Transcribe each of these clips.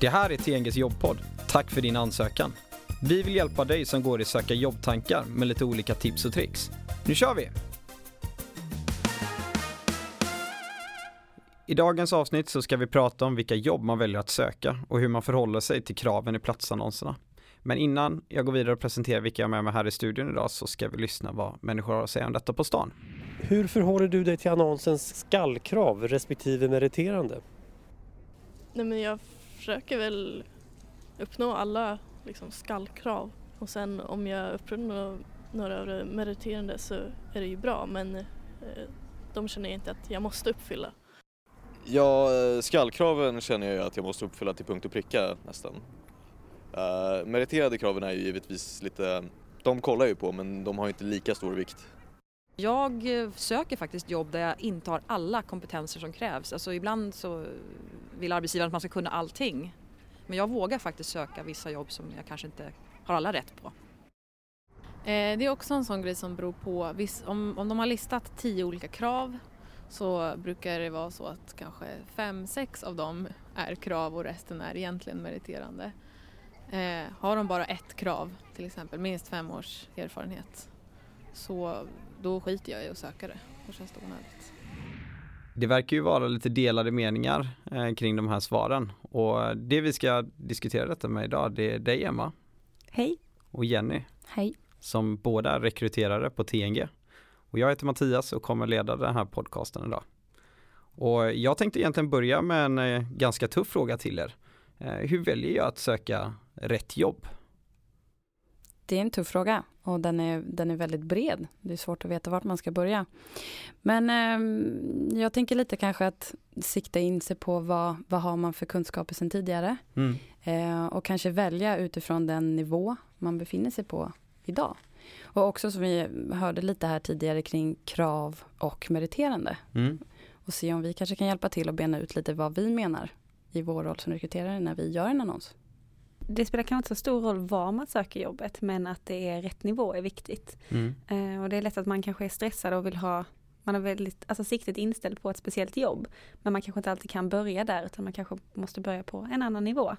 Det här är TNGs jobbpodd. Tack för din ansökan. Vi vill hjälpa dig som går i söka jobbtankar med lite olika tips och tricks. Nu kör vi! I dagens avsnitt så ska vi prata om vilka jobb man väljer att söka och hur man förhåller sig till kraven i platsannonserna. Men innan jag går vidare och presenterar vilka jag har med mig här i studion idag så ska vi lyssna vad människor har att säga om detta på stan. Hur förhåller du dig till annonsens skallkrav respektive meriterande? Nej men jag försöker väl uppnå alla liksom, skallkrav och sen om jag uppnår några av meriterande så är det ju bra men eh, de känner jag inte att jag måste uppfylla. Ja, eh, skallkraven känner jag ju att jag måste uppfylla till punkt och pricka nästan. Uh, meriterade kraven är ju givetvis lite, de kollar ju på men de har ju inte lika stor vikt. Jag eh, söker faktiskt jobb där jag inte har alla kompetenser som krävs. Alltså ibland så vill arbetsgivaren att man ska kunna allting. Men jag vågar faktiskt söka vissa jobb som jag kanske inte har alla rätt på. Eh, det är också en sån grej som beror på, om, de har listat tio olika krav så brukar det vara så att kanske fem, sex av dem är krav och resten är egentligen meriterande. Eh, har de bara ett krav, till exempel minst fem års erfarenhet, så då skiter jag i att söka det. Då känns det onödigt. Det verkar ju vara lite delade meningar eh, kring de här svaren och det vi ska diskutera detta med idag det är dig Emma. Hej. Och Jenny. Hej. Som båda är rekryterare på TNG. Och jag heter Mattias och kommer leda den här podcasten idag. Och jag tänkte egentligen börja med en eh, ganska tuff fråga till er. Eh, hur väljer jag att söka rätt jobb? Det är en tuff fråga och den är, den är väldigt bred. Det är svårt att veta vart man ska börja. Men eh, jag tänker lite kanske att sikta in sig på vad, vad har man för kunskaper sedan tidigare. Mm. Eh, och kanske välja utifrån den nivå man befinner sig på idag. Och också som vi hörde lite här tidigare kring krav och meriterande. Mm. Och se om vi kanske kan hjälpa till att bena ut lite vad vi menar i vår roll som rekryterare när vi gör en annons det spelar kanske inte så stor roll var man söker jobbet men att det är rätt nivå är viktigt. Mm. Eh, och det är lätt att man kanske är stressad och vill ha man har väldigt, alltså siktet inställt på ett speciellt jobb. Men man kanske inte alltid kan börja där utan man kanske måste börja på en annan nivå.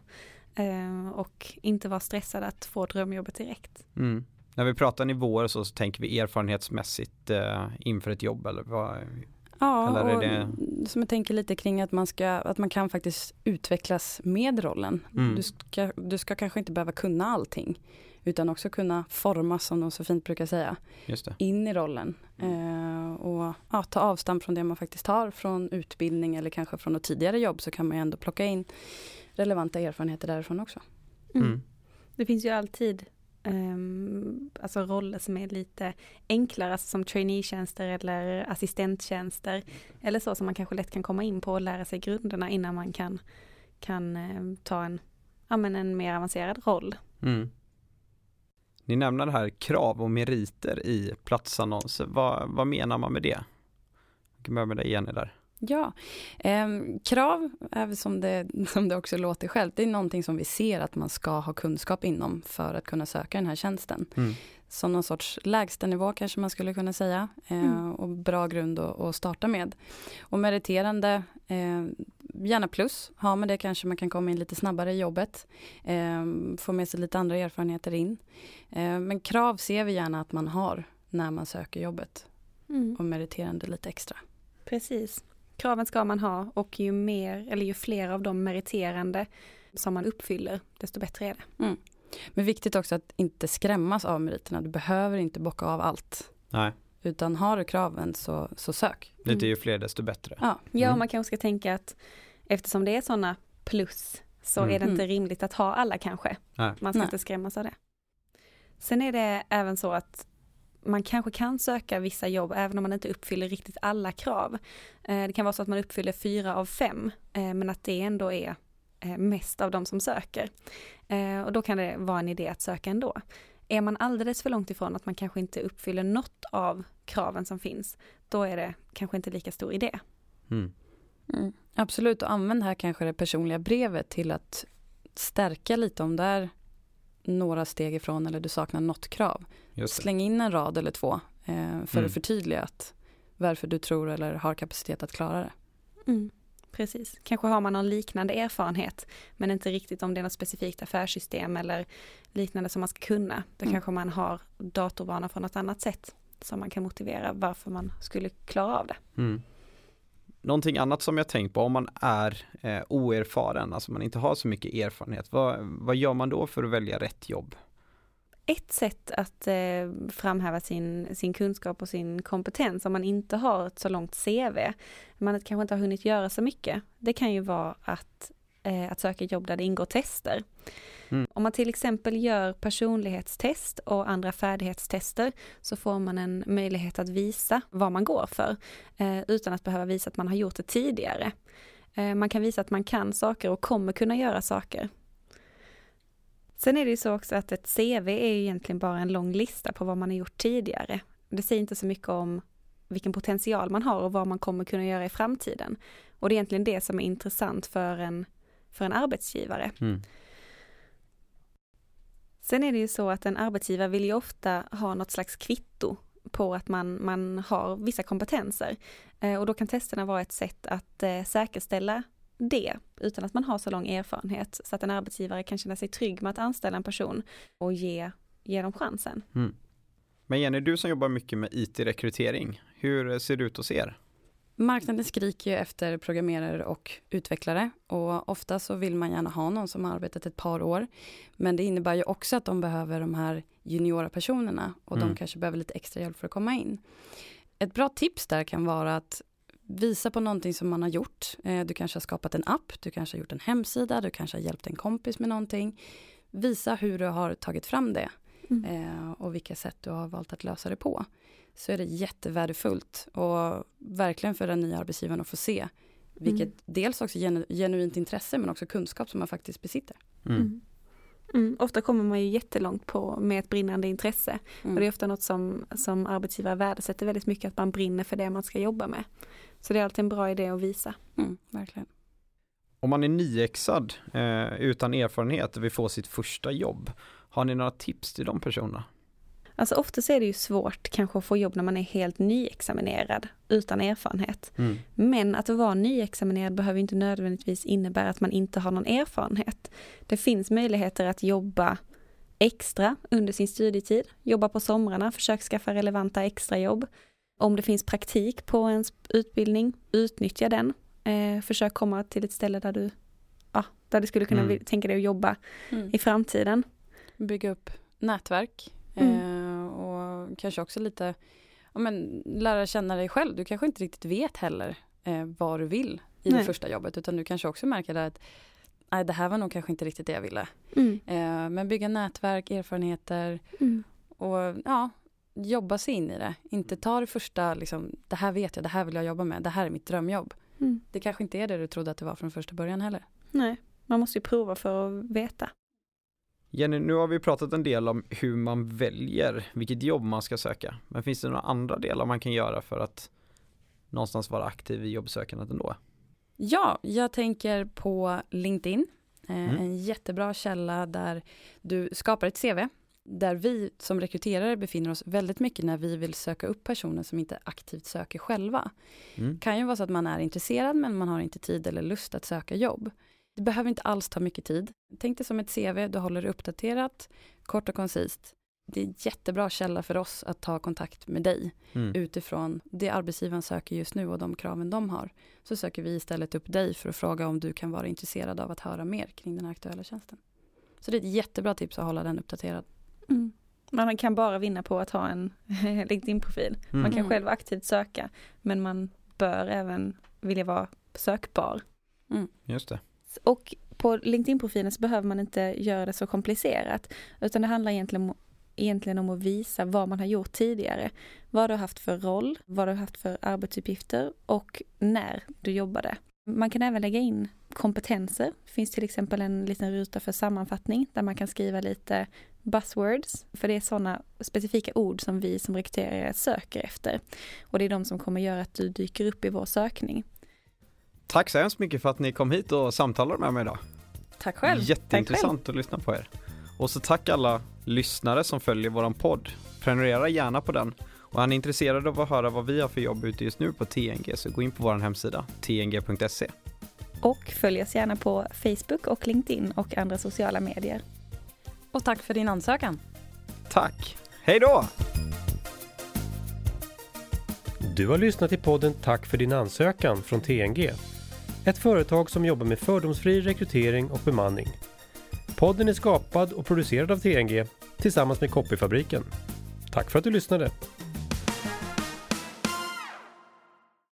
Eh, och inte vara stressad att få drömjobbet direkt. Mm. När vi pratar nivåer så, så tänker vi erfarenhetsmässigt eh, inför ett jobb eller vad? Ja, Eller och det... som jag tänker lite kring att man, ska, att man kan faktiskt utvecklas med rollen. Mm. Du, ska, du ska kanske inte behöva kunna allting utan också kunna formas, som de så fint brukar säga, in i rollen. Eh, och ja, ta avstamp från det man faktiskt har från utbildning eller kanske från något tidigare jobb så kan man ju ändå plocka in relevanta erfarenheter därifrån också. Mm. Mm. Det finns ju alltid um, alltså roller som är lite enklare, alltså som traineetjänster eller assistenttjänster. Eller så som man kanske lätt kan komma in på och lära sig grunderna innan man kan, kan um, ta en, ja, men en mer avancerad roll. Mm. Ni nämner det här krav och meriter i platsannonser. Vad, vad menar man med det? Jag kan börja med dig Jenny där. Ja, eh, krav som det, som det också låter självt. Det är någonting som vi ser att man ska ha kunskap inom för att kunna söka den här tjänsten. Mm. Som någon sorts lägstanivå kanske man skulle kunna säga. Eh, mm. Och bra grund att, att, starta med. Och meriterande, eh, gärna plus. Har man det kanske man kan komma in lite snabbare i jobbet. Eh, få med sig lite andra erfarenheter in. Eh, men krav ser vi gärna att man har när man söker jobbet. Mm. Och meriterande lite extra. Precis. Kraven ska man ha och ju mer eller ju fler av de meriterande som man uppfyller, desto bättre är det. Mm. Men viktigt också att inte skrämmas av meriterna. Du behöver inte bocka av allt. Nej. Utan har du kraven så, så sök. Lite ju fler desto bättre. Ja, ja mm. man kanske ska tänka att eftersom det är sådana plus så mm. är det inte mm. rimligt att ha alla kanske. Nej. Man ska Nej. inte skrämmas av det. Sen är det även så att man kanske kan söka vissa jobb även om man inte uppfyller riktigt alla krav. Eh, det kan vara så att man uppfyller fyra av fem, eh, men att det ändå är eh, mest av de som söker. Och då kan det vara en idé att söka ändå. Är man alldeles för långt ifrån att man kanske inte uppfyller något av kraven som finns, då är det kanske inte lika stor idé. Mm. Mm, absolut, och använd här kanske det personliga brevet till att stärka lite om det är några steg ifrån eller du saknar något krav. Släng in en rad eller två eh, för mm. att förtydliga att varför du tror eller har kapacitet att klara det. Mm, Precis, kanske har man någon liknande erfarenhet men inte riktigt om det är något specifikt affärssystem eller liknande som man ska kunna. Då mm. kanske man har datorvana från något annat sätt som man kan motivera varför man skulle klara av det. Mm. Någonting annat som jag tänkt på om man är eh, oerfaren, alltså man inte har så mycket erfarenhet, vad, vad gör man då för att välja rätt jobb? Ett sätt att eh, framhäva sin, sin kunskap och sin kompetens om man inte har ett så långt CV, man kanske inte har hunnit göra så mycket, det kan ju vara att, eh, att söka jobb där det ingår tester. Mm. Om man till exempel gör personlighetstest och andra färdighetstester så får man en möjlighet att visa vad man går för eh, utan att behöva visa att man har gjort det tidigare. Eh, man kan visa att man kan saker och kommer kunna göra saker. Sen är det ju så också att ett CV är ju egentligen bara en lång lista på vad man har gjort tidigare. Det säger inte så mycket om vilken potential man har och vad man kommer kunna göra i framtiden. Och det är egentligen det som är intressant för en, för en arbetsgivare. Mm. Sen är det ju så att en arbetsgivare vill ju ofta ha något slags kvitto på att man, man har vissa kompetenser. Eh, och då kan testerna vara ett sätt att eh, säkerställa det utan att man har så lång erfarenhet så att en arbetsgivare kan känna sig trygg med att anställa en person och ge, ge dem chansen. Mm. Men Jenny, du som jobbar mycket med IT-rekrytering, hur ser det ut hos er? Marknaden skriker ju efter programmerare och utvecklare och ofta så vill man gärna ha någon som har arbetat ett par år. Men det innebär ju också att de behöver de här juniora personerna och mm. de kanske behöver lite extra hjälp för att komma in. Ett bra tips där kan vara att visa på någonting som man har gjort. Eh, du kanske har skapat en app, du kanske har gjort en hemsida, du kanske har hjälpt en kompis med någonting. Visa hur du har tagit fram det mm. Eh, och vilka sätt du har valt att lösa det på. Så är det jättevärdefullt och verkligen för den nya arbetsgivaren att få se vilket mm. dels också genu genuint intresse men också kunskap som man faktiskt besitter. Mm. Mm. Ofta kommer man ju jättelångt på med ett brinnande intresse. Mm. Och det är ofta något som, som arbetsgivare värdesätter väldigt mycket, att man brinner för det man ska jobba med. Så det är alltid en bra idé att visa. Mm, verkligen. Om man är nyexad eh, utan erfarenhet och vill få sitt första jobb, har ni några tips till de personerna? Alltså oftast är det ju svårt kanske att få jobb när man är helt nyexaminerad utan erfarenhet. Mm. Men att vara nyexaminerad behöver inte nödvändigtvis innebära att man inte har någon erfarenhet. Det finns möjligheter att jobba extra under sin studietid, jobba på somrarna, försök skaffa relevanta extrajobb. Om det finns praktik på ens utbildning, utnyttja den. Eh, försök komma till ett ställe där du, ja, där du skulle kunna mm. tänka dig att jobba mm. i framtiden. Bygga upp nätverk mm. eh, och kanske också lite ja, men, lära känna dig själv. Du kanske inte riktigt vet heller eh, vad du vill i Nej. det första jobbet utan du kanske också märker att nej, det här var nog kanske inte riktigt det jag ville. Mm. Eh, men bygga nätverk, erfarenheter mm. och ja, jobba sig in i det. Inte ta det första, liksom, det här vet jag, det här vill jag jobba med, det här är mitt drömjobb. Mm. Det kanske inte är det du trodde att det var från första början heller. Nej, man måste ju prova för att veta. Jenny, nu har vi pratat en del om hur man väljer vilket jobb man ska söka. Men finns det några andra delar man kan göra för att någonstans vara aktiv i jobbsökandet ändå? Ja, jag tänker på LinkedIn. Eh, mm. En jättebra källa där du skapar ett CV där vi som rekryterare befinner oss väldigt mycket när vi vill söka upp personer som inte aktivt söker själva. Mm. kan ju vara så att man är intresserad men man har inte tid eller lust att söka jobb. Det behöver inte alls ta mycket tid. Tänk dig som ett CV, du håller det uppdaterat, kort och koncist. Det är en jättebra källa för oss att ta kontakt med dig mm. utifrån det arbetsgivaren söker just nu och de kraven de har. Så söker vi istället upp dig för att fråga om du kan vara intresserad av att höra mer kring den aktuella tjänsten. Så det är ett jättebra tips att hålla den uppdaterad. Mm. Man kan bara vinna på att ha en LinkedIn-profil. Mm. Man kan mm. själv aktivt söka men man bör även vilja vara sökbar. Mm. Just det. Alltså, och på LinkedIn-profilen så behöver man inte göra det så komplicerat utan det handlar egentligen om, egentligen om att visa vad man har gjort tidigare. Vad du har haft för roll, vad du har haft för arbetsuppgifter och när du jobbade. Man kan även lägga in kompetenser. Det finns till exempel en liten ruta för sammanfattning där man kan skriva lite buzzwords, för det är sådana specifika ord som vi som rekryterare söker efter. Och det är de som kommer göra att du dyker upp i vår sökning. Tack så hemskt mycket för att ni kom hit och samtalade med mig idag. Tack själv. Jätteintressant tack själv. att lyssna på er. Och så tack alla lyssnare som följer våran podd. Prenumerera gärna på den. Och är ni intresserade av att höra vad vi har för jobb ute just nu på TNG så gå in på vår hemsida, tng.se. Och följ oss gärna på Facebook och LinkedIn och andra sociala medier. Och tack för din ansökan. Tack. Hej då! Du har lyssnat till podden Tack för din ansökan från TNG. Ett företag som jobbar med fördomsfri rekrytering och bemanning. Podden är skapad och producerad av TNG tillsammans med Copyfabriken. Tack för att du lyssnade!